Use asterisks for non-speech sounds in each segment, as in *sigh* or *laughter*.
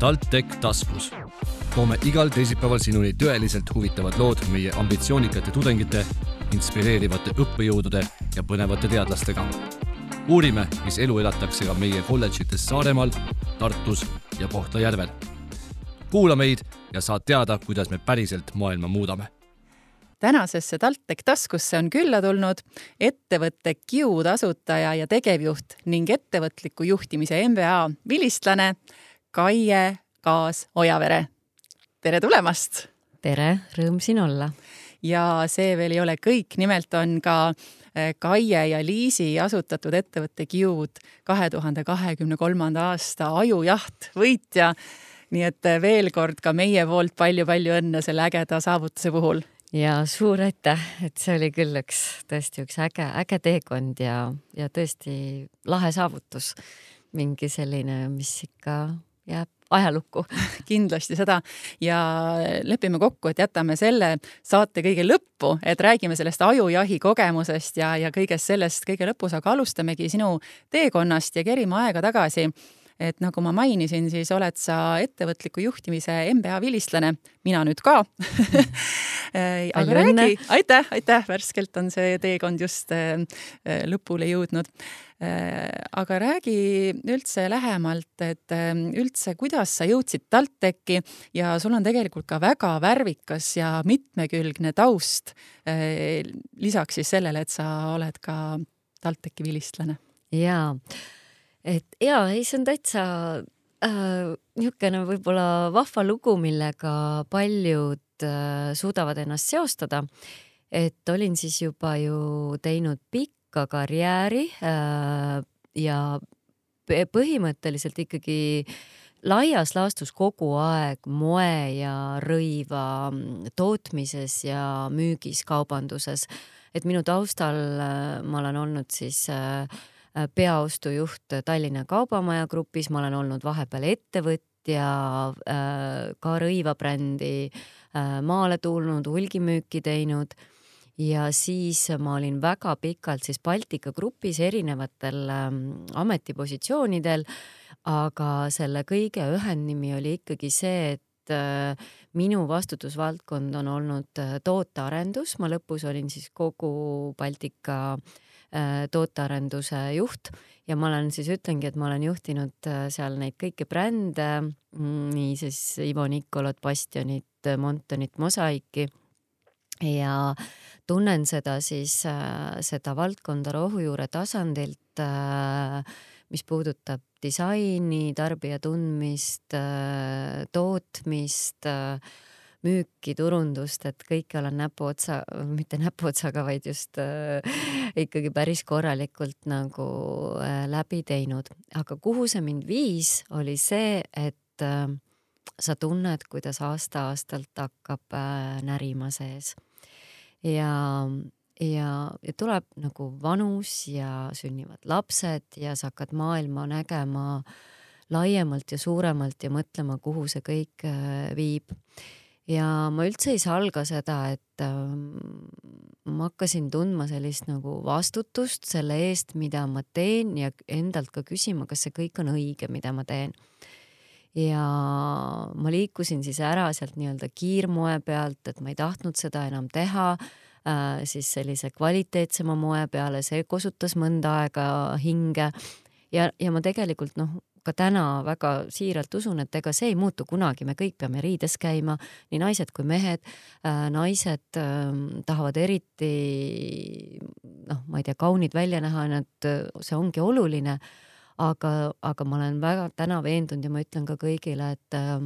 TalTech taskus. toome igal teisipäeval sinuni tõeliselt huvitavad lood meie ambitsioonikate tudengite, inspireerivate õppejõudude ja põnevate teadlastega. uurime, mis elu elatakse ka meie kolledžites Saaremaal, Tartus ja Kohtla-Järvel. kuula meid ja saad teada, kuidas me päriselt maailma muudame tänasesse TalTech taskusse on külla tulnud ettevõtte Q asutaja ja tegevjuht ning ettevõtliku juhtimise MBA vilistlane Kaie Kaas-Ojavere. tere tulemast! tere, rõõm siin olla! ja see veel ei ole kõik, nimelt on ka eh, Kaie ja Liisi asutatud ettevõtte Q'd kahe tuhande kahekümne kolmanda aasta ajujaht võitja. nii et eh, veel kord ka meie poolt palju-palju õnne selle ägeda saavutuse puhul ja suur aitäh, et see oli küll üks tõesti üks äge, äge teekond ja, ja tõesti lahe saavutus. mingi selline, mis ikka jääb ajalukku *laughs* kindlasti seda. Ja lepime kokku, et jätame selle saate kõige lõppu, et räägime sellest ajujahi kogemusest ja, ja kõigest sellest kõige lõpus, aga alustamegi sinu teekonnast ja kerime aega tagasi et nagu ma mainisin, siis oled sa ettevõtliku juhtimise MBA vilistlane, mina nüüd ka *laughs* aga räägi, aitäh, aitäh, värskelt on see teekond just äh, äh, lõpule jõudnud. Äh, aga räägi üldse lähemalt, et üldse, kuidas sa jõudsid TalTechi ja sul on tegelikult ka väga värvikas ja mitmekülgne taust. lisaks siis sellele, et sa oled ka TalTechi vilistlane. jaa et ja ei, see on täitsa äh, niisugune võib-olla vahva lugu, millega paljud äh, suudavad ennast seostada. et olin siis juba ju teinud pikka karjääri äh, ja põhimõtteliselt ikkagi laias laastus kogu aeg moe ja rõiva tootmises ja müügis, kaubanduses. et minu taustal äh, ma olen olnud siis Äh, peaostujuht Tallinna Kaubamaja grupis, ma olen olnud vahepeal ettevõtja, äh, ka rõivabrändi äh, maale tulnud, hulgimüüki teinud. Ja siis ma olin väga pikalt siis Baltika grupis erinevatel ähm, ametipositsioonidel, aga selle kõige ühendnimi oli ikkagi see, et minu vastutusvaldkond on olnud tootearendus, ma lõpus olin siis kogu Baltika äh, Äh, tootearenduse juht. Ja ma olen siis ütlengi, et ma olen juhtinud äh, seal neid kõiki brände, mm, nii siis Ivo Nikolot, Bastionit, Montonit, Mosaiki. Ja tunnen seda siis, äh, seda valdkonda rohujuure tasandilt, mis puudutab disaini, tarbija tundmist, tootmist müüki, turundust, et kõike olen näpuotsa, mitte näpuotsaga, vaid just äh, ikkagi päris korralikult nagu äh, läbi teinud. aga kuhu see mind viis, oli see, et äh, sa tunned, kuidas aasta-aastalt hakkab äh, närima sees ja ja, ja tuleb nagu vanus ja sünnivad lapsed ja sa hakkad maailma nägema laiemalt ja suuremalt ja mõtlema, kuhu see kõik äh, viib ja ma üldse ei salga seda, et äh, ma hakkasin tundma sellist nagu vastutust selle eest, mida ma teen ja endalt ka küsima, kas see kõik on õige, mida ma teen. ja ma liikusin siis ära sealt nii-öelda kiirmoe pealt, et ma ei tahtnud seda enam teha äh,, siis sellise kvaliteetsema moe peale, see kosutas mõnda aega hinge ja, ja ma tegelikult noh, ka täna väga siiralt usun, et ega see ei muutu kunagi, me kõik peame riides käima, nii naised kui mehed äh,. naised äh, tahavad eriti noh, ma ei tea, kaunid välja näha, nad, see ongi oluline. aga, aga ma olen väga täna veendunud ja ma ütlen ka kõigile, et äh,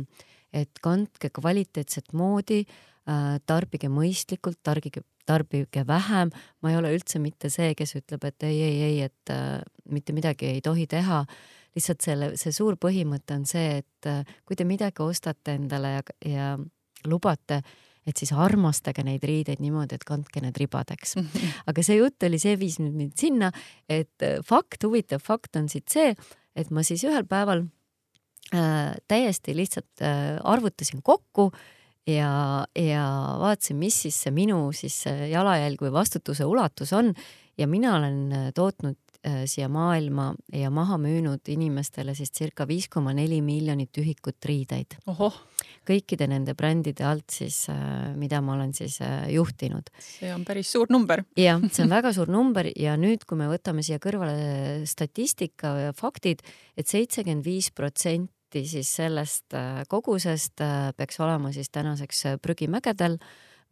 et kandke kvaliteetset moodi äh,, tarbige mõistlikult, tarbige, tarbige vähem. ma ei ole üldse mitte see, kes ütleb, et ei, ei, ei, et äh, mitte midagi ei tohi teha lihtsalt selle, see suur põhimõte on see, et äh, kui te midagi ostate endale ja, ja lubate, et siis armastage neid riideid niimoodi, et kandke need ribadeks. *laughs* aga see jutt oli, see viis nüüd mind sinna, et äh, fakt, huvitav fakt on siit see, et ma siis ühel päeval äh, täiesti lihtsalt äh, arvutasin kokku ja, ja vaatasin, mis siis see minu siis jalajälg või vastutuse ulatus on ja mina olen äh, tootnud siia maailma ja maha müünud inimestele siis circa viis koma neli miljonit ühikut riideid. kõikide nende brändide alt siis, äh, mida ma olen siis äh, juhtinud. see on päris suur number. jah, see on *laughs* väga suur number ja nüüd, kui me võtame siia kõrvale statistika ja faktid et, et seitsekümmend viis protsenti siis sellest kogusest peaks olema siis tänaseks prügimägedel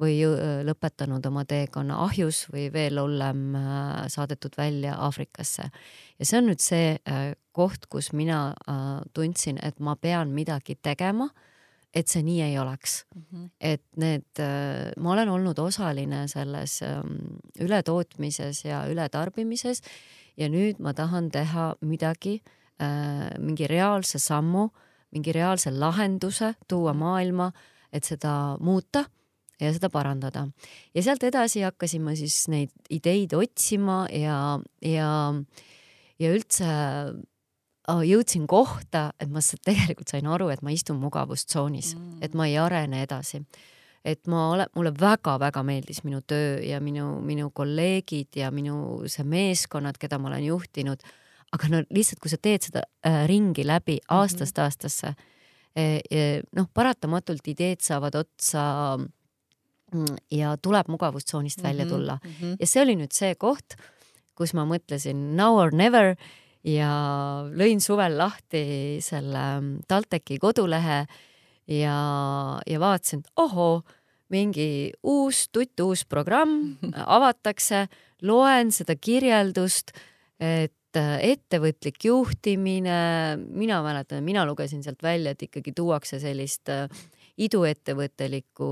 või lõpetanud oma teekonna ahjus või veel hullem äh, saadetud välja Aafrikasse. ja see on nüüd see äh, koht, kus mina äh, tundsin, et ma pean midagi tegema, et see nii ei oleks mm. -hmm. et need, ma olen olnud osaline selles ähm, ületootmises ja ületarbimises ja nüüd ma tahan teha midagi, mingi reaalse sammu, mingi reaalse lahenduse tuua maailma, et seda muuta ja seda parandada. ja sealt edasi hakkasin ma siis neid ideid otsima ja, ja, ja üldse oh, jõudsin kohta, et ma tegelikult sain aru, et ma istun mugavustsoonis mm., et ma ei arene edasi. et ma olen, mulle väga-väga meeldis minu töö ja minu, minu kolleegid ja minu see meeskonnad, keda ma olen juhtinud. aga no lihtsalt, kui sa teed seda äh, ringi läbi aastast mm -hmm. aastasse eh,, noh, paratamatult ideed saavad otsa Mm, ja tuleb mugavustsoonist mm -hmm, välja tulla mm. -hmm. ja see oli nüüd see koht, kus ma mõtlesin now or never ja lõin suvel lahti selle mm, TalTechi kodulehe ja, ja vaatasin, et ohoo, mingi uus tutt, uus programm *laughs* avatakse, loen seda kirjeldust, et äh, ettevõtlik juhtimine, mina mäletan, mina lugesin sealt välja, et ikkagi tuuakse sellist äh, iduettevõttelikku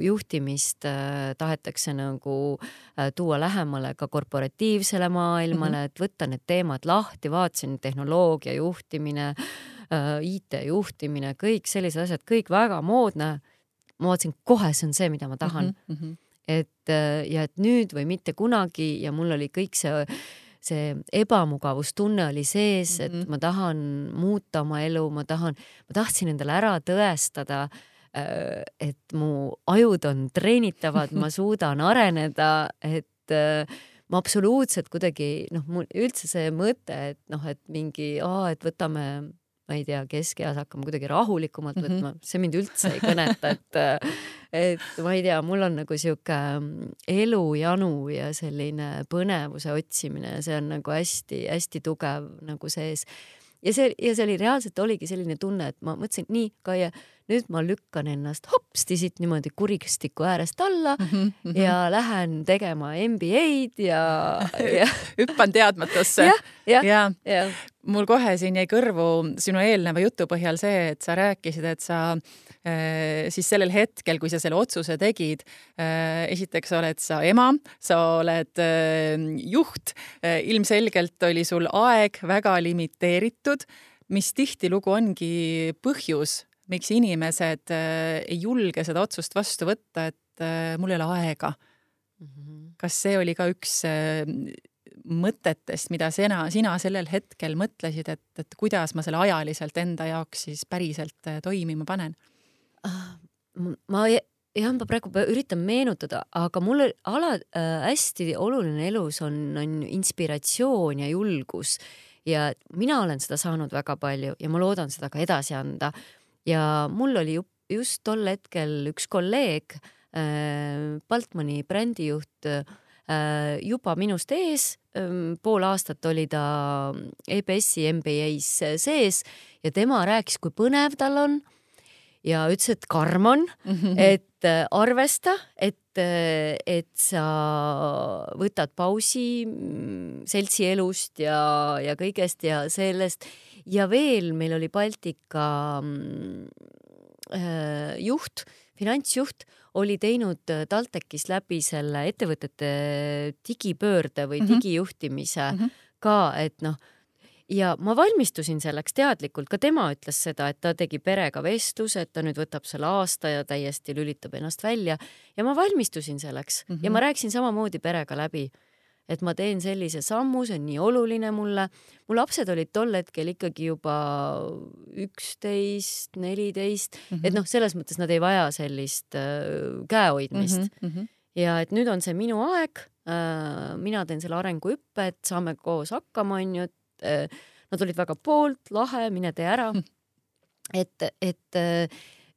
juhtimist äh, tahetakse nagu äh, tuua lähemale ka korporatiivsele maailmale mm, -hmm. et võtta need teemad lahti, vaatasin tehnoloogia juhtimine äh,, IT juhtimine, kõik sellised asjad, kõik väga moodne. ma vaatasin, kohe see on see, mida ma tahan mm. -hmm. et ja et nüüd või mitte kunagi ja mul oli kõik see see ebamugavustunne oli sees mm, -hmm. et ma tahan muuta oma elu, ma tahan, ma tahtsin endale ära tõestada, äh, et mu ajud on treenitavad, ma *laughs* suudan areneda, et äh, ma absoluutselt kuidagi noh, mul üldse see mõte, et noh, et mingi, et võtame ma ei tea, keskeas hakkama kuidagi rahulikumalt mm -hmm. võtma, see mind üldse ei kõneta, et *laughs* et ma ei tea, mul on nagu sihuke elujanu ja selline põnevuse otsimine, see on nagu hästi-hästi tugev nagu sees. Ja see, ja see oli reaalselt oligi selline tunne, et ma mõtlesin, nii, Kaie, nüüd ma lükkan ennast hopsti siit niimoodi kuristiku äärest alla mm -hmm. ja lähen tegema MBA-d ja, *laughs* ja hüppan teadmatusse. ja, ja, ja. ja mul kohe siin jäi kõrvu sinu eelneva jutu põhjal see, et sa rääkisid, et sa äh, siis sellel hetkel, kui sa selle otsuse tegid, äh, esiteks oled sa ema, sa oled äh, juht, ilmselgelt oli sul aeg väga limiteeritud, mis tihtilugu ongi põhjus, miks inimesed äh, ei julge seda otsust vastu võtta, et äh, mul ei ole aega. -hmm. kas see oli ka üks äh, mõtetest, mida sina, sina sellel hetkel mõtlesid, et, et kuidas ma selle ajaliselt enda jaoks siis päriselt toimima panen? Ah, ma jah, ma praegu üritan meenutada, aga mul ala äh, hästi oluline elus on, on inspiratsioon ja julgus. Ja mina olen seda saanud väga palju ja ma loodan seda ka edasi anda. Ja mul oli just tol hetkel üks kolleeg äh,, Baltmani brändijuht äh, juba minust ees, ähm, pool aastat oli ta EBS-i MBA-s sees ja tema rääkis, kui põnev tal on ja ütles, et karm on mm, -hmm. et äh, arvesta, et, äh, et sa võtad pausi mm, seltsielust ja, ja kõigest ja sellest ja veel meil oli Baltika mm, äh, juht, finantsjuht oli teinud äh, TalTechis läbi selle ettevõtete digipöörde või mm -hmm. digijuhtimise mm -hmm. ka, et noh, ja ma valmistusin selleks teadlikult, ka tema ütles seda, et ta tegi perega vestluse, et ta nüüd võtab selle aasta ja täiesti lülitab ennast välja ja ma valmistusin selleks mm -hmm. ja ma rääkisin samamoodi perega läbi et ma teen sellise sammu, see on nii oluline mulle. mu lapsed olid tol hetkel ikkagi juba üksteist, neliteist, et mhm. noh, selles mõttes nad ei vaja sellist äh, käehoidmist mm. -hmm. ja et nüüd on see minu aeg. mina teen selle arenguhüppe, et saame koos hakkama, onju, et nad olid väga poolt, lahe, mine tee ära. et, et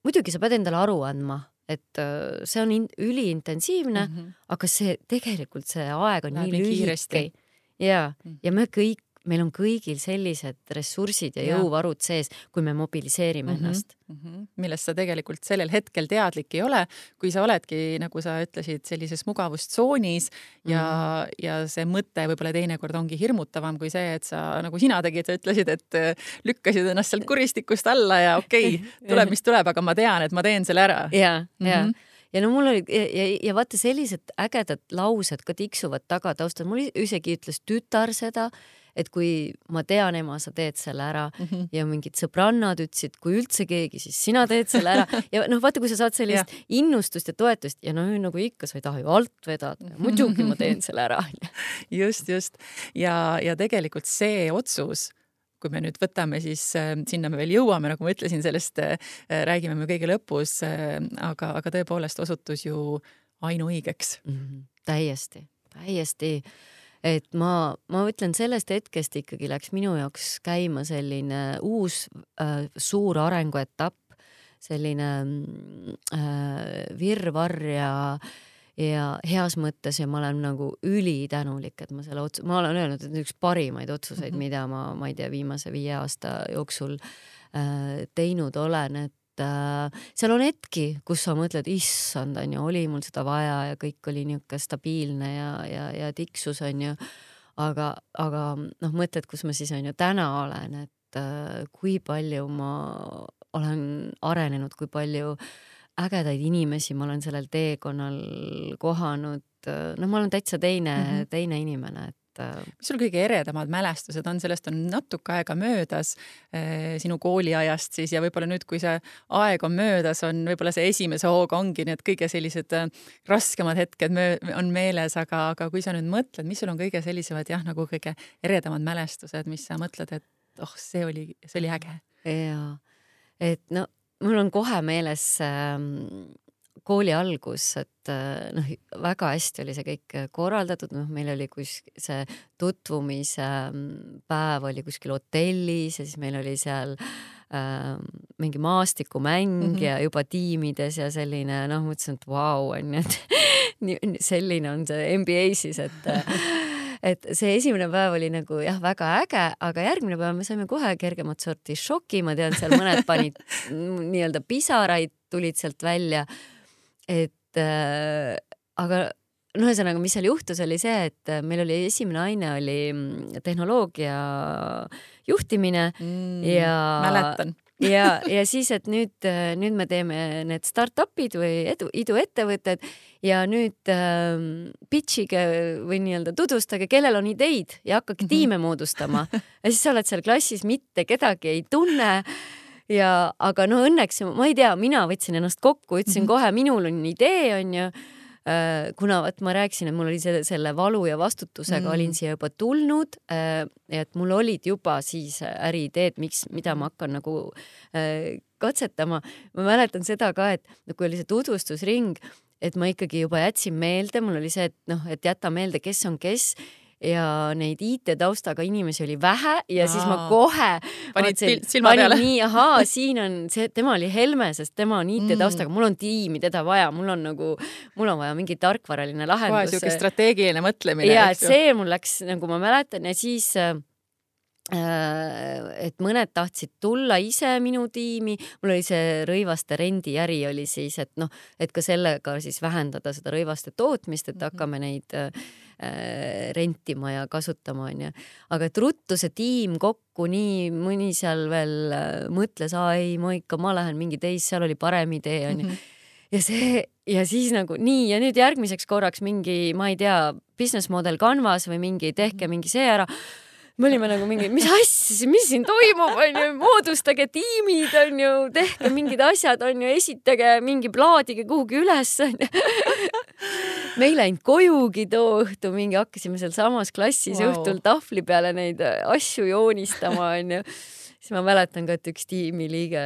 muidugi sa pead endale aru andma, et see on üliintensiivne mm, -hmm. aga see tegelikult see aeg on Läheb nii lühike ja, mm. ja me kõik meil on kõigil sellised ressursid ja, ja. jõuvarud sees, kui me mobiliseerime mm -hmm. ennast mm. -hmm. millest sa tegelikult sellel hetkel teadlik ei ole, kui sa oledki, nagu sa ütlesid, sellises mugavustsoonis ja mm, -hmm. ja see mõte võib-olla teinekord ongi hirmutavam kui see, et sa, nagu sina tegid, sa ütlesid, et äh, lükkasid ennast sealt kuristikust alla ja okei okay,, *laughs* tuleb, mis tuleb, aga ma tean, et ma teen selle ära. ja mm, -hmm. ja ja no mul oli ja, ja, ja vaata, sellised ägedad laused ka tiksuvad taga taustal, mul isegi ütles tütar seda et kui ma tean, ema, sa teed selle ära mm -hmm. ja mingid sõbrannad ütlesid, kui üldse keegi, siis sina teed selle ära *laughs* ja noh, vaata, kui sa saad sellist ja. innustust ja toetust ja no nagu ikka, sa ei taha ju alt vedada, muidugi ma teen selle ära *laughs* just, just ja, ja tegelikult see otsus kui me nüüd võtame, siis äh, sinna me veel jõuame, nagu ma ütlesin, sellest äh, räägime me kõige lõpus äh,, aga, aga tõepoolest osutus ju ainuõigeks mm. -hmm. täiesti, täiesti äh, et ma, ma ütlen, sellest hetkest ikkagi läks minu jaoks käima selline uus äh, suur arenguetapp, selline äh, virvarr ja ja heas mõttes ja ma olen nagu ülitänulik, et ma selle otsu-, ma olen öelnud, et üks parimaid otsuseid mm, -hmm. mida ma, ma ei tea, viimase viie aasta jooksul äh, teinud olen, et äh, seal on hetki, kus sa mõtled, issand, onju, oli mul seda vaja ja kõik oli niisugune stabiilne ja, ja, ja tiksus onju. aga, aga noh, mõtted, kus ma siis onju täna olen, et äh, kui palju ma olen arenenud, kui palju ägedaid inimesi ma olen sellel teekonnal kohanud. noh, ma olen täitsa teine mm, -hmm. teine inimene, et et äh, mis sul kõige eredamad mälestused on, sellest on natuke aega möödas eh, sinu kooliajast siis ja võib-olla nüüd, kui see aeg on möödas, on võib-olla see esimese hooga ongi need kõige sellised äh, raskemad hetked on meeles, aga, aga kui sa nüüd mõtled, mis sul on kõige sellisemad jah, nagu kõige eredamad mälestused, mis sa mõtled, et oh, see oli, see oli äge. jaa, et no mul on kohe meeles ähm, kooli algus, et äh, noh, väga hästi oli see kõik korraldatud, noh, meil oli kus see tutvumise mm, päev oli kuskil hotellis ja siis meil oli seal äh, mingi maastikumäng mm -hmm. ja juba tiimides ja selline noh, mõtlesin, et vau, onju, et *laughs* selline on see NBA siis, et *laughs* et see esimene päev oli nagu jah, väga äge, aga järgmine päev me saime kohe kergemat sorti šoki, ma tean, seal mõned panid *laughs* nii-öelda pisaraid tulid sealt välja et äh, aga no ühesõnaga, mis seal juhtus, oli see, et äh, meil oli esimene aine oli mm, tehnoloogia juhtimine mm, ja mäletan. *laughs* ja, *laughs* ja siis, et nüüd, äh, nüüd me teeme need startup'id või edu, iduettevõtted ja nüüd ähm, pitch'ige või nii-öelda tutvustage, kellel on ideid ja hakake mm -hmm. tiime moodustama. *laughs* Ja siis sa oled seal klassis, mitte kedagi ei tunne ja aga no õnneks ma ei tea, mina võtsin ennast kokku, ütlesin mm -hmm. kohe, minul on idee, onju äh, kuna vot ma rääkisin, et mul oli selle, selle valu ja vastutusega mm. olin siia juba tulnud, äh, et mul olid juba siis äriideed, miks, mida ma hakkan nagu äh, katsetama. ma mäletan seda ka, et kui oli see tutvustusring, et ma ikkagi juba jätsin meelde, mul oli see, et noh, et jäta meelde, kes on kes ja neid IT-taustaga inimesi oli vähe ja Aa. siis ma kohe panid silma peale? nii, ahaa, siin on see, tema oli Helme, sest tema on IT-taustaga mm., mul on tiimi teda vaja, mul on nagu, mul on vaja mingi tarkvaraline lahendus. kohe siuke strateegiline mõtlemine. ja, et see mul läks, nagu ma mäletan ja siis äh, et mõned tahtsid tulla ise minu tiimi, mul oli see rõivaste rendiäri oli siis, et noh, et ka sellega siis vähendada seda rõivaste tootmist, et mhm. hakkame neid Äh, rentima ja kasutama, onju. aga et ruttu see tiim kokku, nii mõni seal veel äh, mõtles, aa ei, ma ikka, ma lähen mingi teist, seal oli parem idee, onju. Mhm. ja see ja siis nagu nii ja nüüd järgmiseks korraks mingi, ma ei tea, business model Canvas või mingi tehke mingi see ära me olime nagu mingi, mis asja, mis siin toimub, onju, moodustage tiimid, onju, tehke mingid asjad, onju, esitage mingi, plaadige kuhugi üles, onju. me ei läinud kojugi too õhtu, mingi hakkasime sealsamas klassis wow. õhtul tahvli peale neid asju joonistama, onju siis ma mäletan ka, et üks tiimiliige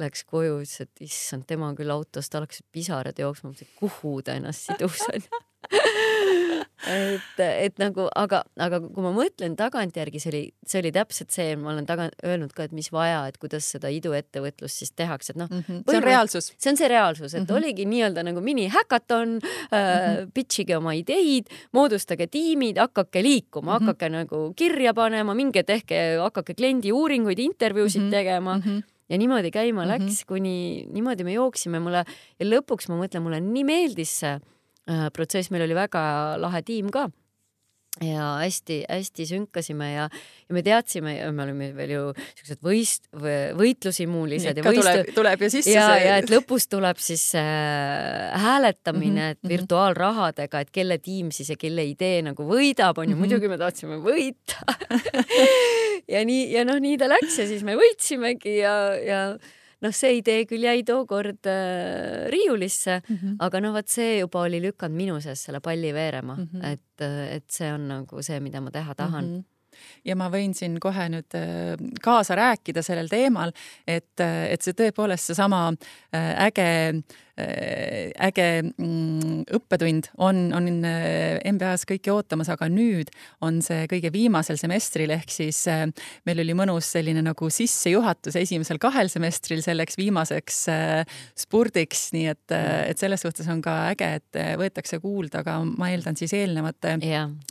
läks koju, ütles, et issand, tema küll autos, tal hakkasid pisarad jooksma, ma mõtlesin, kuhu ta ennast sidus onju et, et nagu, aga, aga kui ma mõtlen tagantjärgi, see oli, see oli täpselt see, ma olen taga öelnud ka, et mis vaja, et kuidas seda iduettevõtlust siis tehakse, et noh mm. -hmm. see on reaalsus. see on see reaalsus, et mm -hmm. oligi nii-öelda nagu minihäkaton äh, mm, -hmm. pitch ige oma ideid, moodustage tiimid, hakake liikuma mm, -hmm. hakake nagu kirja panema, minge tehke, hakake kliendi uuringuid, intervjuusid mm -hmm. tegema mm. -hmm ja niimoodi käima mm -hmm. läks, kuni niimoodi me jooksime mulle ja lõpuks ma mõtlen, mulle nii meeldis see protsess, meil oli väga lahe tiim ka. Ja hästi-hästi sünkasime ja, ja me teadsime, me olime veel ju siuksed võist-, võitlushimulised ja võistlu... tuleb, tuleb ju sisse ja see..., ja et lõpus tuleb siis äh, hääletamine mm, -hmm, et virtuaalrahadega, et kelle tiim siis ja kelle idee nagu võidab, onju mm -hmm., muidugi me tahtsime võita. *laughs* Ja nii, ja noh, nii ta läks ja siis me võitsimegi ja, ja noh, see idee küll jäi tookord äh, riiulisse mm, -hmm. aga noh, vot see juba oli lükanud minu sees selle palli veerema mm, -hmm. et, äh, et see on nagu see, mida ma teha tahan mm. -hmm ja ma võin siin kohe nüüd äh, kaasa rääkida sellel teemal, et, äh, et see tõepoolest seesama äge Äh, äge mm, õppetund on, on äh, MBA-s kõiki ootamas, aga nüüd on see kõige viimasel semestril, ehk siis äh, meil oli mõnus selline nagu sissejuhatus esimesel kahel semestril selleks viimaseks spurdiks, nii et, et selles suhtes on ka äge, et võetakse kuulda ka, ma eeldan siis eelnevate,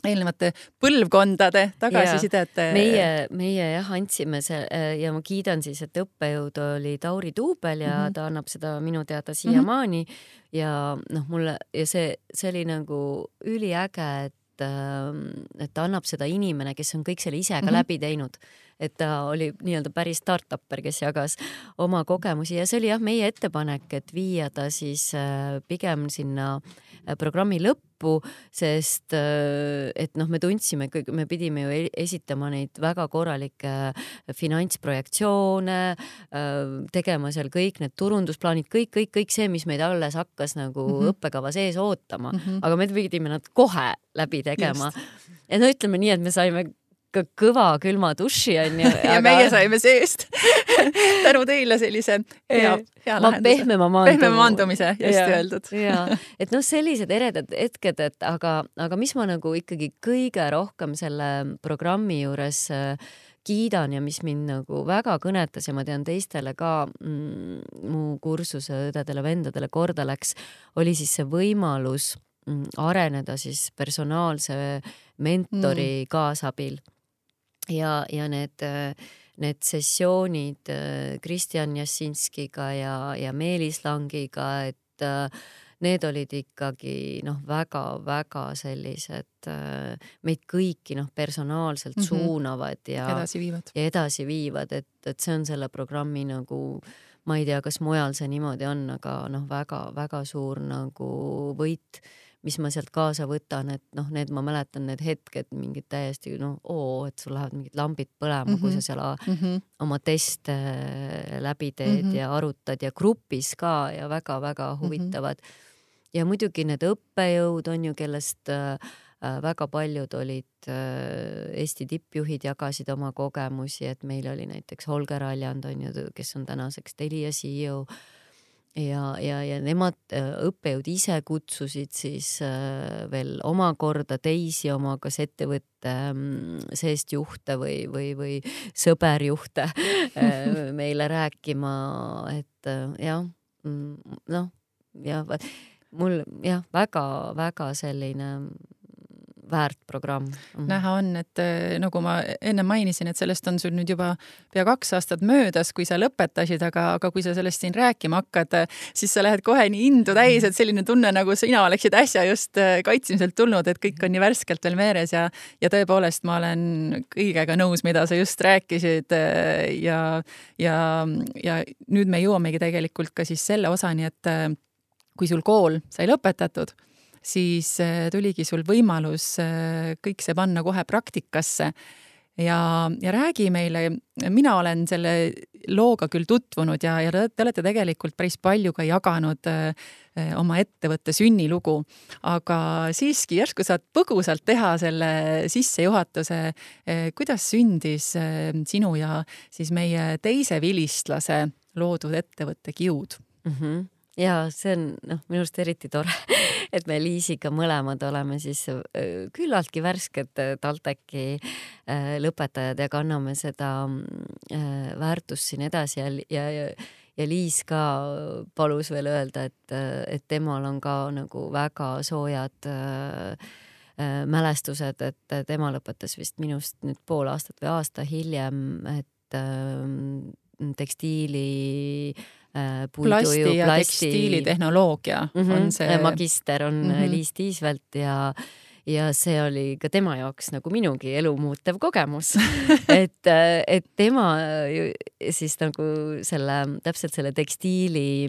eelnevate põlvkondade tagasisidet. meie, meie jah, andsime see ja ma kiidan siis, et õppejõud oli Tauri Tuubel ja mm -hmm. ta annab seda minu teada siiamaani mm -hmm siiamaani ja noh, mulle ja see, see oli nagu üliäge, et ähm, et ta annab seda inimene, kes on kõik selle ise ka mm -hmm. läbi teinud et ta oli nii-öelda päris startupper, kes jagas oma kogemusi ja see oli jah, meie ettepanek, et viia ta siis äh, pigem sinna äh, programmi lõppu lõppu, sest äh, et noh, me tundsime, me pidime ju e-, esitama neid väga korralikke finantsprojektsioone, tegema seal kõik need turundusplaanid, kõik, kõik, kõik see, mis meid alles hakkas nagu mm -hmm. õppekava sees ootama mm, -hmm. aga me pidime nad kohe läbi tegema. ja no ütleme nii, et me saime ka kõva külma duši onju. *laughs* ja aga... meie saime seest *laughs* tänu teile sellise hea, hea lahenduse. pehmema maandumise. pehmema maandumise, just öeldud. *laughs* ja, et noh, sellised eredad hetked, et aga, aga mis ma nagu ikkagi kõige rohkem selle programmi juures äh, kiidan ja mis mind nagu väga kõnetas ja ma tean teistele ka mm, mu kursuse õdedele-vendadele korda läks, oli siis see võimalus mm, areneda siis personaalse mentori mm. kaasabil ja, ja need, need sessioonid äh, Kristjan Jassinskiga ja, ja Meelis Langiga, et äh, need olid ikkagi noh, väga-väga sellised äh, meid kõiki noh, personaalselt mm -hmm. suunavad ja edasiviivad ja edasiviivad, et, et see on selle programmi nagu ma ei tea, kas mujal see niimoodi on, aga noh, väga-väga suur nagu võit mis ma sealt kaasa võtan, et noh, need ma mäletan, need hetked mingid täiesti noh, oo, et sul lähevad mingid lambid põlema mm, -hmm. kui sa seal mm -hmm. oma teste äh, läbi teed mm -hmm. ja arutad ja grupis ka ja väga-väga mhm. huvitavad mm. -hmm. ja muidugi need õppejõud on ju, kellest äh, äh, väga paljud olid äh, Eesti tippjuhid, jagasid oma kogemusi, et meil oli näiteks Holger Aljand on ju, kes on tänaseks Telia CEO ja, ja, ja nemad, äh, õppejõud ise kutsusid siis äh, veel omakorda teisi oma kas ettevõtte mm, seest juhte või, või, või sõberjuhte äh, *laughs* meile rääkima, et jah, mm, noh, jah, mul jah, väga-väga selline väärt programm mm. -hmm. näha on, et eh, nagu ma enne mainisin, et sellest on sul nüüd juba pea kaks aastat möödas, kui sa lõpetasid, aga, aga kui sa sellest siin rääkima hakkad, siis sa lähed kohe nii indu täis, et selline tunne, nagu sina oleksid äsja just eh, kaitsmiselt tulnud, et kõik on nii värskelt veel meeles ja, ja tõepoolest, ma olen kõigega nõus, mida sa just rääkisid eh, ja, ja, ja nüüd me jõuamegi tegelikult ka siis selle osani, et kui sul kool sai lõpetatud siis äh, tuligi sul võimalus äh, kõik see panna kohe praktikasse ja, ja räägi meile, mina olen selle looga küll tutvunud ja, ja te olete tegelikult päris palju ka jaganud oma ettevõtte sünnilugu. aga siiski järsku saad põgusalt teha selle sissejuhatuse, kuidas sündis sinu ja siis meie teise vilistlase loodud ettevõtte Kiud mm? -hmm ja see on noh, minu arust eriti tore, *laughs* et me Liisiga mõlemad oleme siis küllaltki värsked TalTechi lõpetajad ja kanname seda väärtust siin edasi ja, ja, ja ja Liis ka palus veel öelda, et, et temal on ka nagu väga soojad äh, mälestused, et tema lõpetas vist minust nüüd pool aastat või aasta hiljem, et äh, tekstiili äh, plasti ja plasti... tekstiilitehnoloogia mm -hmm, on see. magister on mm -hmm. Liis Tiisvelt ja ja see oli ka tema jaoks nagu minugi elumuutev kogemus *laughs* et, et tema siis nagu selle, täpselt selle tekstiili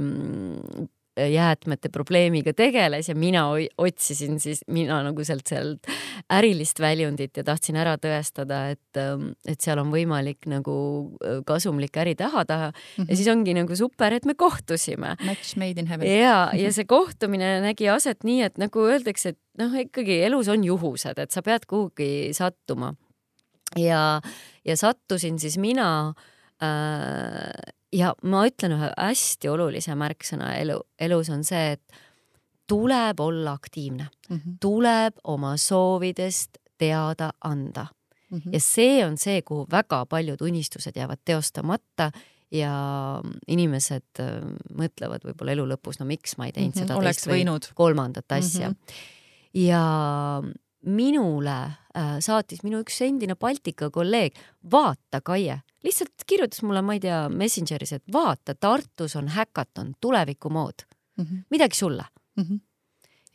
jäätmete probleemiga tegeles ja mina otsisin siis, mina nagu sealt, sealt ärilist väljundit ja tahtsin ära tõestada, et, ähm, et seal on võimalik nagu äh, kasumlik äri taha taha mm -hmm. ja mhm. siis ongi nagu super, et me kohtusime. Match made in heaven. ja, ja see kohtumine nägi aset nii, et nagu öeldakse, et noh, ikkagi elus on juhused, et sa pead kuhugi sattuma. ja, ja sattusin siis mina äh, ja ma ütlen ühe hästi olulise märksõna elu, elus on see, et tuleb olla aktiivne mm, -hmm. tuleb oma soovidest teada anda mm. -hmm. ja see on see, kuhu väga paljud unistused jäävad teostamata ja inimesed äh, mõtlevad võib-olla elu lõpus, no miks ma ei teinud mm -hmm. seda teist või kolmandat asja mm. -hmm. ja minule äh, saatis minu üks endine Baltika kolleeg, vaata, Kaie, lihtsalt kirjutas mulle, ma ei tea, Messengeris, et vaata, Tartus on häkaton, tulevikumood mm, -hmm. midagi sulle mm. -hmm.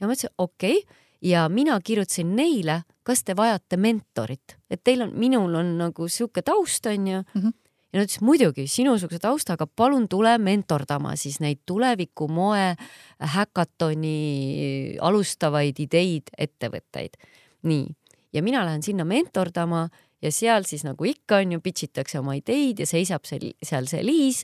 ja ma ütlesin okei okay. ja mina kirjutasin neile, kas te vajate mentorit, et teil on, minul on nagu sihuke taust, onju mm. -hmm ja nad ütlesid muidugi sinusuguse taustaga, palun tule mentordama siis neid tuleviku moe häkatoni alustavaid ideid, ettevõtteid. nii, ja mina lähen sinna mentordama ja seal siis nagu ikka on ju, pitch itakse oma ideid ja seisab seal, seal see Liis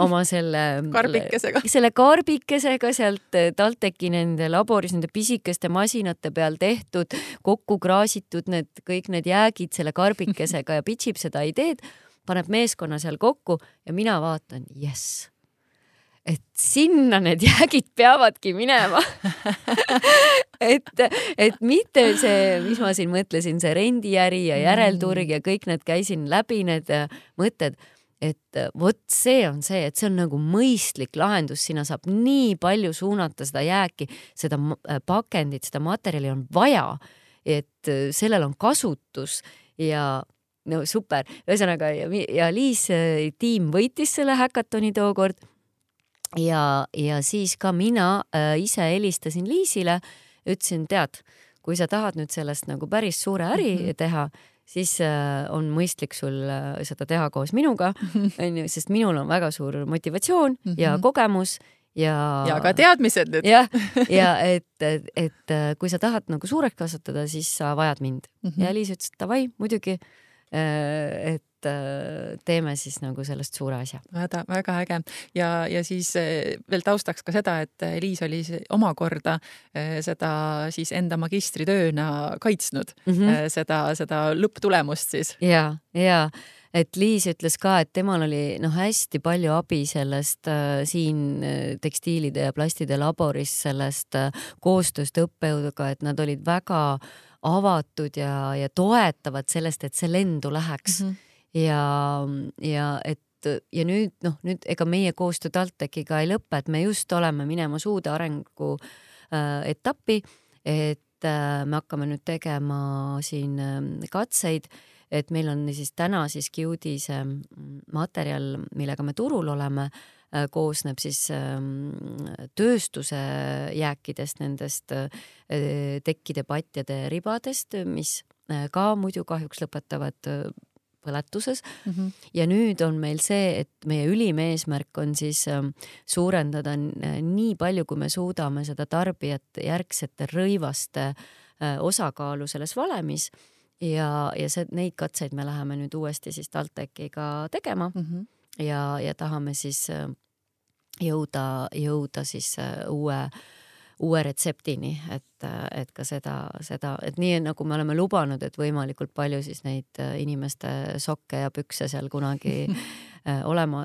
oma *laughs* selle karbikesega, selle karbikesega sealt TalTechi nende laboris nende pisikeste masinate peal tehtud, kokku kraasitud need kõik need jäägid selle karbikesega ja pitch ib seda ideed paneb meeskonna seal kokku ja mina vaatan, jess. Et sinna need jäägid peavadki minema. *laughs* Et, et mitte see, mis ma siin mõtlesin, see rendiäri ja järelturg ja kõik need käisin läbi need äh, mõtted, et äh, vot see on see, et see on nagu mõistlik lahendus, sinna saab nii palju suunata seda jääki, seda äh, pakendit, seda materjali on vaja, et sellel on kasutus ja no super, ühesõnaga ja, ja Liis tiim võitis selle häkatoni tookord. ja, ja siis ka mina äh, ise helistasin Liisile, ütlesin, tead, kui sa tahad nüüd sellest nagu päris suure äri mm -hmm. teha, siis äh, on mõistlik sul äh, seda teha koos minuga, onju, sest minul on väga suur motivatsioon mm -hmm. ja kogemus ja. ja ka teadmised nüüd. jah, ja *laughs* et, et, et kui sa tahad nagu suureks kasvatada, siis sa vajad mind mm. -hmm. ja Liis ütles, et davai, muidugi Äh, et äh, teeme siis nagu sellest suure asja. väga, väga äge ja, ja siis äh, veel taustaks ka seda, et Liis oli omakorda seda siis enda magistritööna kaitsnud mm, -hmm. seda, seda lõpptulemust siis. ja, ja et Liis ütles ka, et temal oli noh, hästi palju abi sellest äh, siin tekstiilide ja plastide laboris, sellest äh, koostööst õppejõuduga, et nad olid väga äh, avatud ja, ja toetavad sellest, et see lendu läheks mm. -hmm. ja, ja et ja nüüd noh, nüüd ega meie koostöö TalTechiga ei lõpe, et me just oleme minemas uude arengu äh, etappi, et äh, me hakkame nüüd tegema siin äh, katseid, et meil on siis täna siis Qdis äh, materjal, millega me turul oleme Äh, koosneb siis ähm, tööstuse jääkidest, nendest äh, tekkide, patjade, ribadest, mis äh, ka muidu kahjuks lõpetavad põletuses mm. -hmm. ja nüüd on meil see, et meie ülim eesmärk on siis ähm, suurendada nii palju, kui me suudame seda tarbijate järgsete rõivaste osakaalu selles valemis ja, ja see, neid katseid me läheme nüüd uuesti siis TalTechiga tegema mm. -hmm ja, ja tahame siis jõuda, jõuda siis uue uue retseptini, et, et ka seda, seda, et nii nagu me oleme lubanud, et võimalikult palju siis neid äh, inimeste sokke ja pükse seal kunagi *laughs* äh,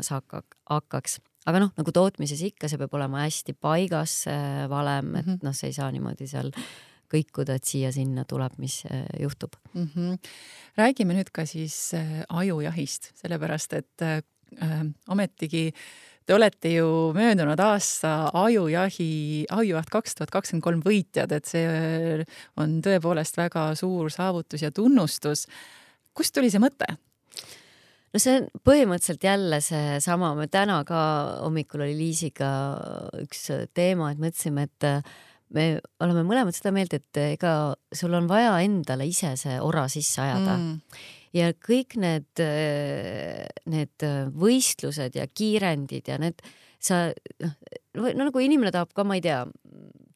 hakka, hakkaks. aga noh, nagu tootmises ikka, see peab olema hästi paigas, see valem, et mhm. noh, see ei saa niimoodi seal kõikuda, et siia-sinna tuleb, mis äh, juhtub mm. -hmm. räägime nüüd ka siis ajujahist, sellepärast et äh, ometigi äh, Te olete ju möödunud aasta ajujahi, ajujaht kaks tuhat kakskümmend kolm võitjad, et see on tõepoolest väga suur saavutus ja tunnustus. kust tuli see mõte? no see on põhimõtteliselt jälle seesama, me täna ka hommikul oli Liisiga üks teema, et mõtlesime, et me oleme mõlemad seda meelt, et ega sul on vaja endale ise see ora sisse ajada mm ja kõik need, need võistlused ja kiirendid ja need, sa noh, no nagu inimene tahab ka, ma ei tea,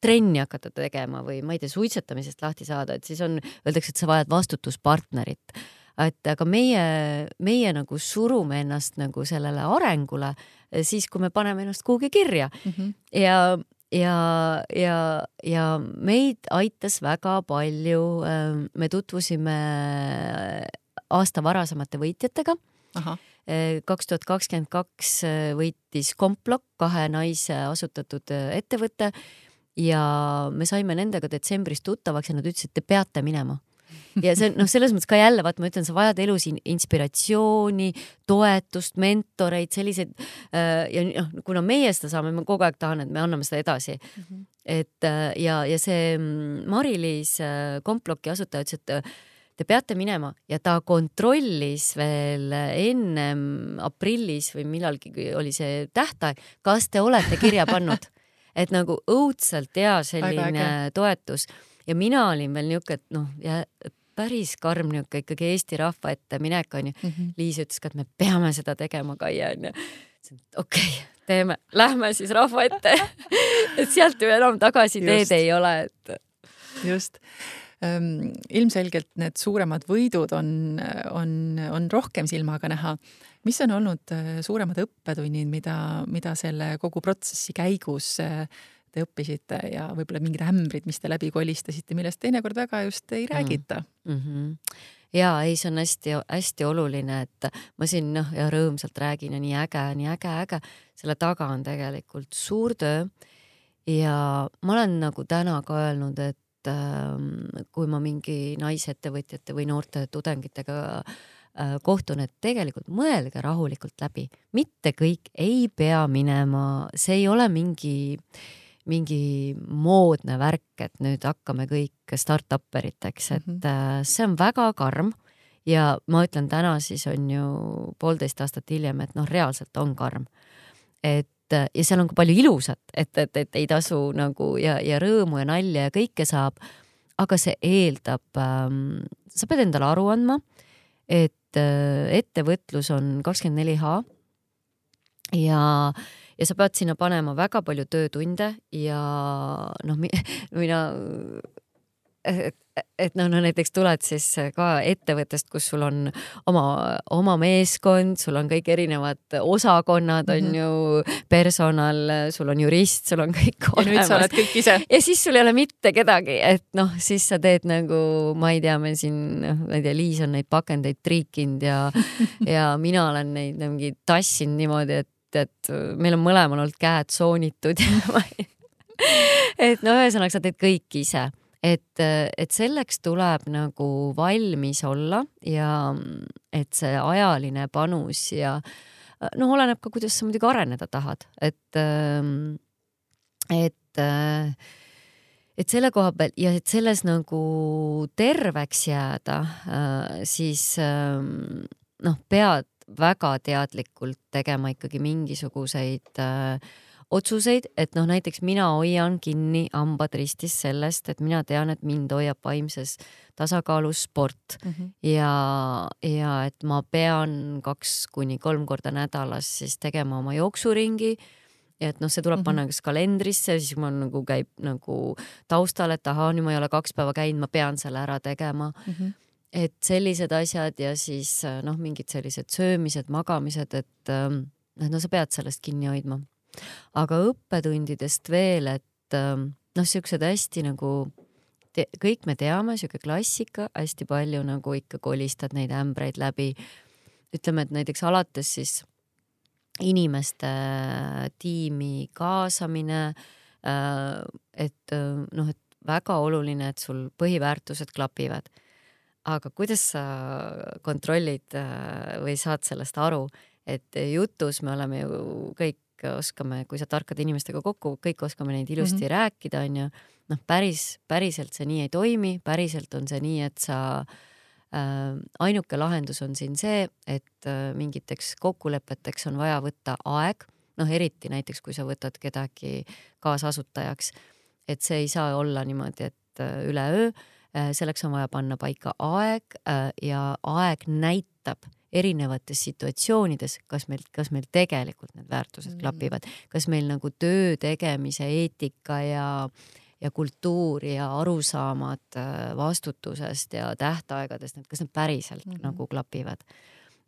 trenni hakata tegema või ma ei tea, suitsetamisest lahti saada, et siis on, öeldakse, et sa vajad vastutuspartnerit. et aga meie, meie nagu surume ennast nagu sellele arengule siis, kui me paneme ennast kuhugi kirja mm -hmm. ja ja, ja, ja meid aitas väga palju, me tutvusime aasta varasemate võitjatega. kaks tuhat kakskümmend kaks äh, võitis Komplok, kahe naise asutatud äh, ettevõte ja me saime nendega detsembris tuttavaks ja nad ütlesid, te peate minema ja see on noh, selles mõttes ka jälle vaata, ma ütlen, sa vajad elus inspiratsiooni, toetust, mentoreid, selliseid äh, ja noh, kuna meie seda saame, ma kogu aeg tahan, et me anname seda edasi mm. -hmm. et ja, ja see mm, Mari-Liis Komploki asutaja ütles, et te peate minema ja ta kontrollis veel ennem aprillis või millalgi oli see tähtaeg, kas te olete kirja *laughs* pannud, et nagu õudselt hea selline toetus ja mina olin veel niuke, et noh, päris karm niuke ikkagi Eesti rahva ette minek onju mm. -hmm. Liis ütles ka, et me peame seda tegema, Kaia onju. okei okay, teeme, lähme siis rahva ette *laughs* et sealt ju enam tagasiteed ei ole, et. just ilmselgelt need suuremad võidud on, on, on rohkem silmaga näha. mis on olnud äh, suuremad õppetunnid, mida, mida selle kogu protsessi käigus äh, te õppisite ja võib-olla mingid ämbrid, mis te läbi kolistasite, millest teinekord väga just ei mm. räägita mm? -hmm ja ei, see on hästi-hästi oluline, et ma siin noh, ja rõõmsalt räägin ja nii äge, nii äge, äge, selle taga on tegelikult suur töö. ja ma olen nagu täna ka öelnud, et et ähm, kui ma mingi naisettevõtjate või noorte tudengitega äh, kohtun, et tegelikult mõelge rahulikult läbi, mitte kõik ei pea minema, see ei ole mingi, mingi moodne värk, et nüüd hakkame kõik startup eriteks, et mm -hmm. see on väga karm ja ma ütlen täna siis on ju poolteist aastat hiljem, et noh, reaalselt on karm. et et ja seal on ka palju ilusat, et, et, et ei tasu nagu ja, ja rõõmu ja nalja ja kõike saab. aga see eeldab ähm,, sa pead endale aru andma, et äh, ettevõtlus on kakskümmend neli H ja, ja sa pead sinna panema väga palju töötunde ja noh, mina et, et noh, no näiteks tuled siis ka ettevõttest, kus sul on oma, oma meeskond, sul on kõik erinevad osakonnad on mm -hmm. ju, personal, sul on jurist, sul on kõik ja olemas. nüüd sa oled kõik ise. ja siis sul ei ole mitte kedagi, et noh, siis sa teed nagu, ma ei tea, me siin, noh, ma ei tea, Liis on neid pakendeid triikinud ja *laughs* ja mina olen neid mingi tassinud niimoodi, et, et meil on mõlemal olnud käed soonitud *laughs* et no ühesõnaga, sa teed kõik ise et, et selleks tuleb nagu valmis olla ja et see ajaline panus ja noh, oleneb ka, kuidas sa muidugi areneda tahad, et, et et selle koha peal ja et selles nagu terveks jääda, siis noh, pead väga teadlikult tegema ikkagi mingisuguseid äh, otsuseid, et noh, näiteks mina hoian kinni hambad ristis sellest, et mina tean, et mind hoiab vaimses tasakaalus sport mm -hmm. ja, ja et ma pean kaks kuni kolm korda nädalas siis tegema oma jooksuringi ja et noh, see tuleb mm -hmm. panna kas kalendrisse, siis mul nagu käib nagu taustal, et ahaa, nüüd ma ei ole kaks päeva käinud, ma pean selle ära tegema mm. -hmm et sellised asjad ja siis noh, mingid sellised söömised, magamised, et ähm, no sa pead sellest kinni hoidma. Aga õppetundidest veel, et ähm, noh, siuksed hästi nagu te, kõik me teame, sihuke klassika, hästi palju nagu ikka kolistad neid ämbreid läbi. ütleme, et näiteks alates siis inimeste tiimi kaasamine, äh, et noh, et väga oluline, et sul põhiväärtused klapivad. aga kuidas sa kontrollid äh, või saad sellest aru, et jutus me oleme ju kõik oskame, kui sa tarkade inimestega kokku, kõik oskame neid ilusti mm -hmm. rääkida, onju. noh, päris, päriselt see nii ei toimi, päriselt on see nii, et sa äh, ainuke lahendus on siin see, et äh, mingiteks kokkulepeteks on vaja võtta aeg, noh, eriti näiteks, kui sa võtad kedagi kaasasutajaks, et see ei saa olla niimoodi, et äh, üleöö äh,, selleks on vaja panna paika aeg äh, ja aeg näitab erinevates situatsioonides, kas meil, kas meil tegelikult need väärtused mm. klapivad, kas meil nagu töö tegemise eetika ja ja kultuur ja arusaamad äh, vastutusest ja tähtaegadest, et kas need päriselt mm -hmm. nagu klapivad.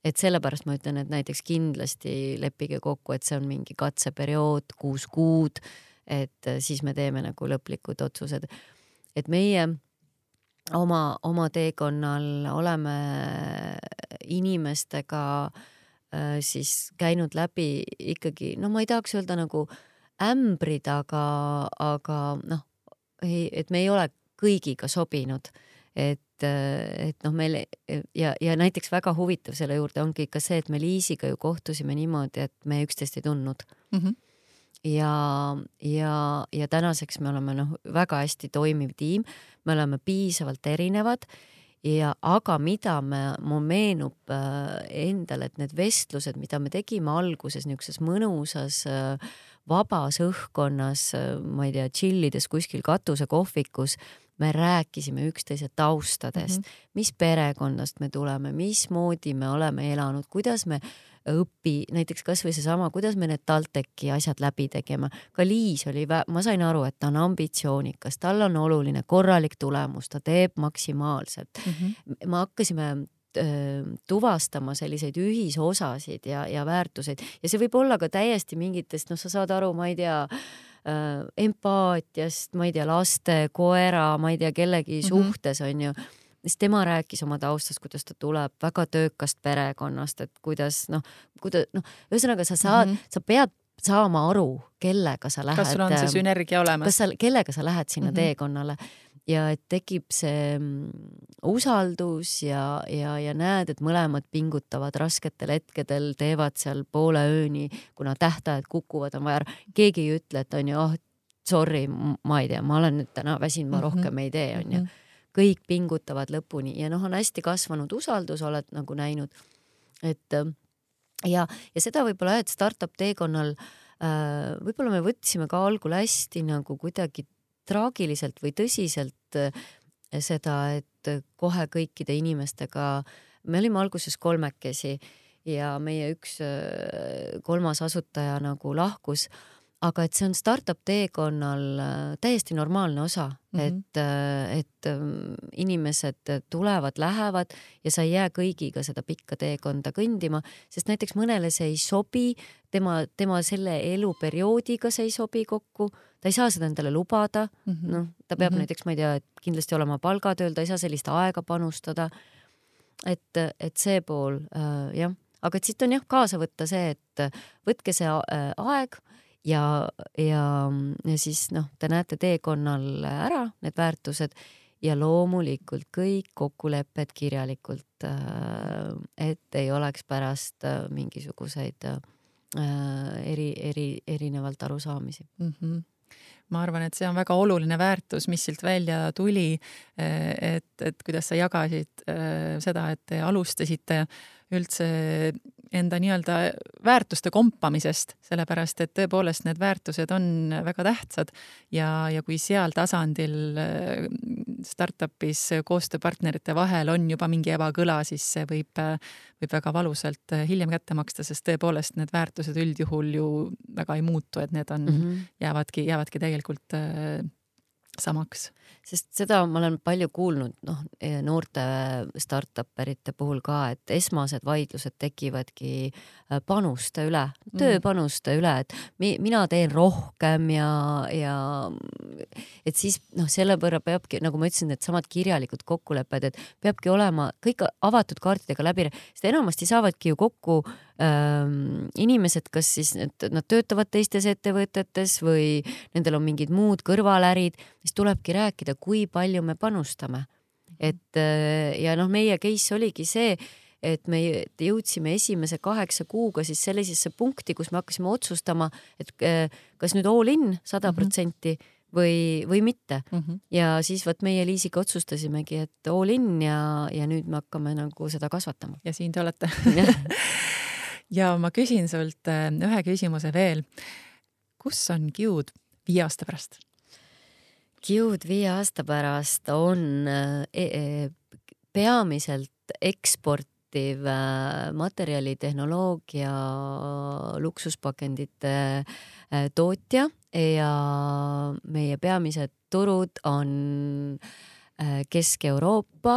et sellepärast ma ütlen, et näiteks kindlasti leppige kokku, et see on mingi katseperiood, kuus kuud, et äh, siis me teeme nagu lõplikud otsused. et meie oma, oma teekonnal oleme inimestega äh, siis käinud läbi ikkagi, no ma ei tahaks öelda nagu ämbrid, aga, aga noh, et me ei ole kõigiga sobinud. Et, et noh, meil ja, ja näiteks väga huvitav selle juurde ongi ikka see, et me Liisiga ju kohtusime niimoodi, et me üksteist ei tundnud. Mm. -hmm ja, ja, ja tänaseks me oleme noh, väga hästi toimiv tiim, me oleme piisavalt erinevad ja aga mida me, mul meenub äh, endale, et need vestlused, mida me tegime alguses niisuguses mõnusas äh, vabas õhkkonnas, äh, ma ei tea, tšillides kuskil katusekohvikus, me rääkisime üksteise taustadest mm, -hmm. mis perekonnast me tuleme, mismoodi me oleme elanud, kuidas me õpi, näiteks kasvõi seesama, kuidas me need TalTechi asjad läbi tegema. ka Liis oli, ma sain aru, et ta on ambitsioonikas, tal on oluline korralik tulemus, ta teeb maksimaalselt mm. -hmm. me hakkasime tuvastama selliseid ühisosasid ja, ja väärtuseid ja see võib olla ka täiesti mingitest, noh, sa saad aru, ma ei tea äh,, empaatiast, ma ei tea, laste, koera, ma ei tea, kellegi mm -hmm. suhtes on ju siis tema rääkis oma taustast, kuidas ta tuleb väga töökast perekonnast, et kuidas noh, kuida-, noh, ühesõnaga sa saad mm, -hmm. sa pead saama aru, kellega sa lähed. kas sul on see ähm, sünergia olemas? kas sa, kellega sa lähed sinna mm -hmm. teekonnale ja et tekib see mm, usaldus ja, ja, ja näed, et mõlemad pingutavad rasketel hetkedel, teevad seal poole ööni, kuna tähtajad kukuvad, on vaja, keegi ei ütle, et on ju, oh sorry, ma ei tea, ma olen nüüd täna väsinud, ma mm -hmm. rohkem ei tee, on ju mhm kõik pingutavad lõpuni ja noh, on hästi kasvanud usaldus, oled nagu näinud, et äh, ja, ja seda võib-olla jah, et startup teekonnal äh, võib-olla me võtsime ka algul hästi nagu kuidagi traagiliselt või tõsiselt äh, seda, et kohe kõikide inimestega, me olime alguses kolmekesi ja meie üks kolmas asutaja nagu lahkus aga et see on startup teekonnal äh, täiesti normaalne osa mm, -hmm. et, äh, et ähm, inimesed tulevad, lähevad ja sa ei jää kõigiga seda pikka teekonda kõndima, sest näiteks mõnele see ei sobi, tema, tema selle eluperioodiga see ei sobi kokku, ta ei saa seda endale lubada mm -hmm., noh, ta peab mm -hmm. näiteks, ma ei tea, kindlasti olema palgatööl, ta ei saa sellist aega panustada. et, et see pool äh, jah, aga et siit on jah kaasa võtta see, et võtke see äh, aeg ja, ja, siis noh, te näete teekonnal ära need väärtused ja loomulikult kõik kokkulepped kirjalikult, äh, et ei oleks pärast äh, mingisuguseid äh, eri, eri, erinevalt arusaamisi mm. -hmm ma arvan, et see on väga oluline väärtus, mis siit välja tuli. et, et kuidas sa jagasid seda, et te alustasite üldse enda nii-öelda väärtuste kompamisest, sellepärast et tõepoolest need väärtused on väga tähtsad ja, ja kui seal tasandil äh, startup'is koostööpartnerite vahel on juba mingi ebakõla, siis see võib, võib väga valusalt hiljem kätte maksta, sest tõepoolest need väärtused üldjuhul ju väga ei muutu, et need on mm, -hmm. jäävadki, jäävadki tegelikult äh, samaks sest seda ma olen palju kuulnud, noh, noorte startup erite puhul ka, et esmased vaidlused tekivadki äh, panuste üle, mm. tööpanuste üle, et mi, mina teen rohkem ja, ja et siis noh, selle võrra peabki, nagu ma ütlesin, needsamad kirjalikud kokkulepped, et peabki olema kõik avatud kaartidega läbi, sest enamasti saavadki ju kokku ähm, inimesed, kas siis need, nad töötavad teistes ettevõtetes või nendel on mingid muud kõrvalärid, siis tulebki rääkida kui palju me panustame. et ja noh, meie case oligi see, et me jõudsime esimese kaheksa kuuga siis sellisesse punkti, kus me hakkasime otsustama, et kas nüüd all in sada mhm. protsenti või, või mitte mm. -hmm. ja siis vot meie Liisiga otsustasimegi, et all in ja, ja nüüd me hakkame nagu seda kasvatama. ja siin te olete *laughs* ja ma küsin sult äh, ühe küsimuse veel. kus on Kiud viie aasta pärast? Q'd viie aasta pärast on e e peamiselt eksportiv äh, materjalitehnoloogia luksuspakendite äh, tootja ja meie peamised turud on äh, Kesk-Euroopa,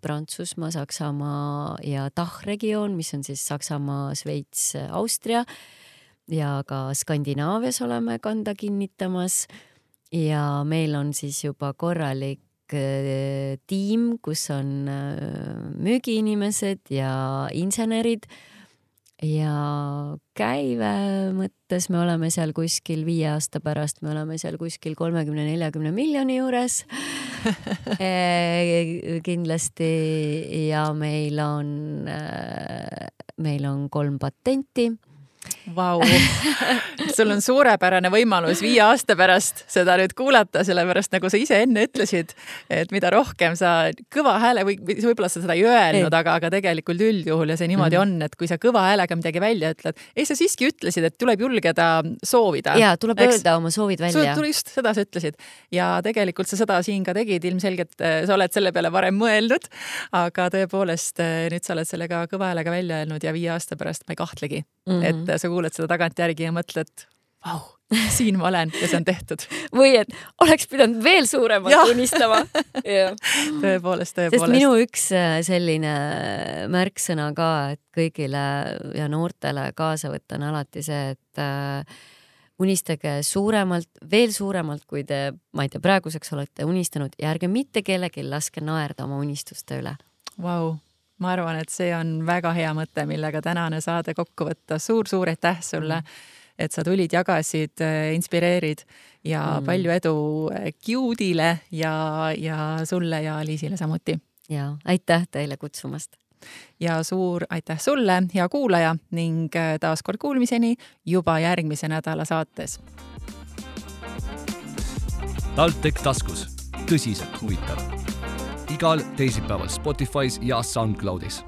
Prantsusmaa, Saksamaa ja TAH regioon, mis on siis Saksamaa, Šveits, Austria. Ja ka Skandinaavias oleme kanda kinnitamas. Ja meil on siis juba korralik äh, tiim, kus on äh, müügiinimesed ja insenerid ja käive mõttes me oleme seal kuskil viie aasta pärast, me oleme seal kuskil kolmekümne, neljakümne miljoni juures. Äh, *laughs* kindlasti ja meil on, meil on kolm patenti Vau, *laughs* sul on suurepärane võimalus viie aasta pärast seda nüüd kuulata, sellepärast nagu sa ise enne ütlesid, et mida rohkem sa kõva hääle või võib-olla sa seda ei öelnud, aga, aga tegelikult üldjuhul ja see niimoodi mm -hmm. on, et kui sa kõva häälega midagi välja ütled, ei, sa siiski ütlesid, et tuleb julgeda soovida. ja tuleb eks? öelda oma soovid välja. just seda sa ütlesid ja tegelikult sa seda siin ka tegid, ilmselgelt äh, sa oled selle peale varem mõelnud, aga tõepoolest äh, nüüd sa oled selle ka kõva häälega välja öelnud ja viie aasta pärast ma ei kahtlegi mm, -hmm. et sa kuulad seda tagantjärgi ja mõtled, vau, siin ma olen ja see on tehtud. *laughs* või et oleks pidanud veel suuremalt unistama. tõepoolest, *laughs* tõepoolest. sest minu üks äh, selline märksõna ka, et kõigile ja noortele kaasa võtta on alati see, et äh, unistage suuremalt, veel suuremalt, kui te, ma ei tea, praeguseks olete unistanud ja ärge mitte kellelgi laske naerda oma unistuste üle. Vau ma arvan, et see on väga hea mõte, millega tänane saade kokku võtta suur,. suur-suur aitäh sulle, mm. et sa tulid, jagasid, äh, inspireerid ja mm. palju edu Qdile äh, ja, ja sulle ja Liisile samuti. ja aitäh teile kutsumast ja suur aitäh sulle, hea kuulaja ning äh, taaskord kuulmiseni juba järgmise nädala saates. TalTech taskus, tõsiselt huvitav igal teisipäeval Spotify's ja SoundCloudis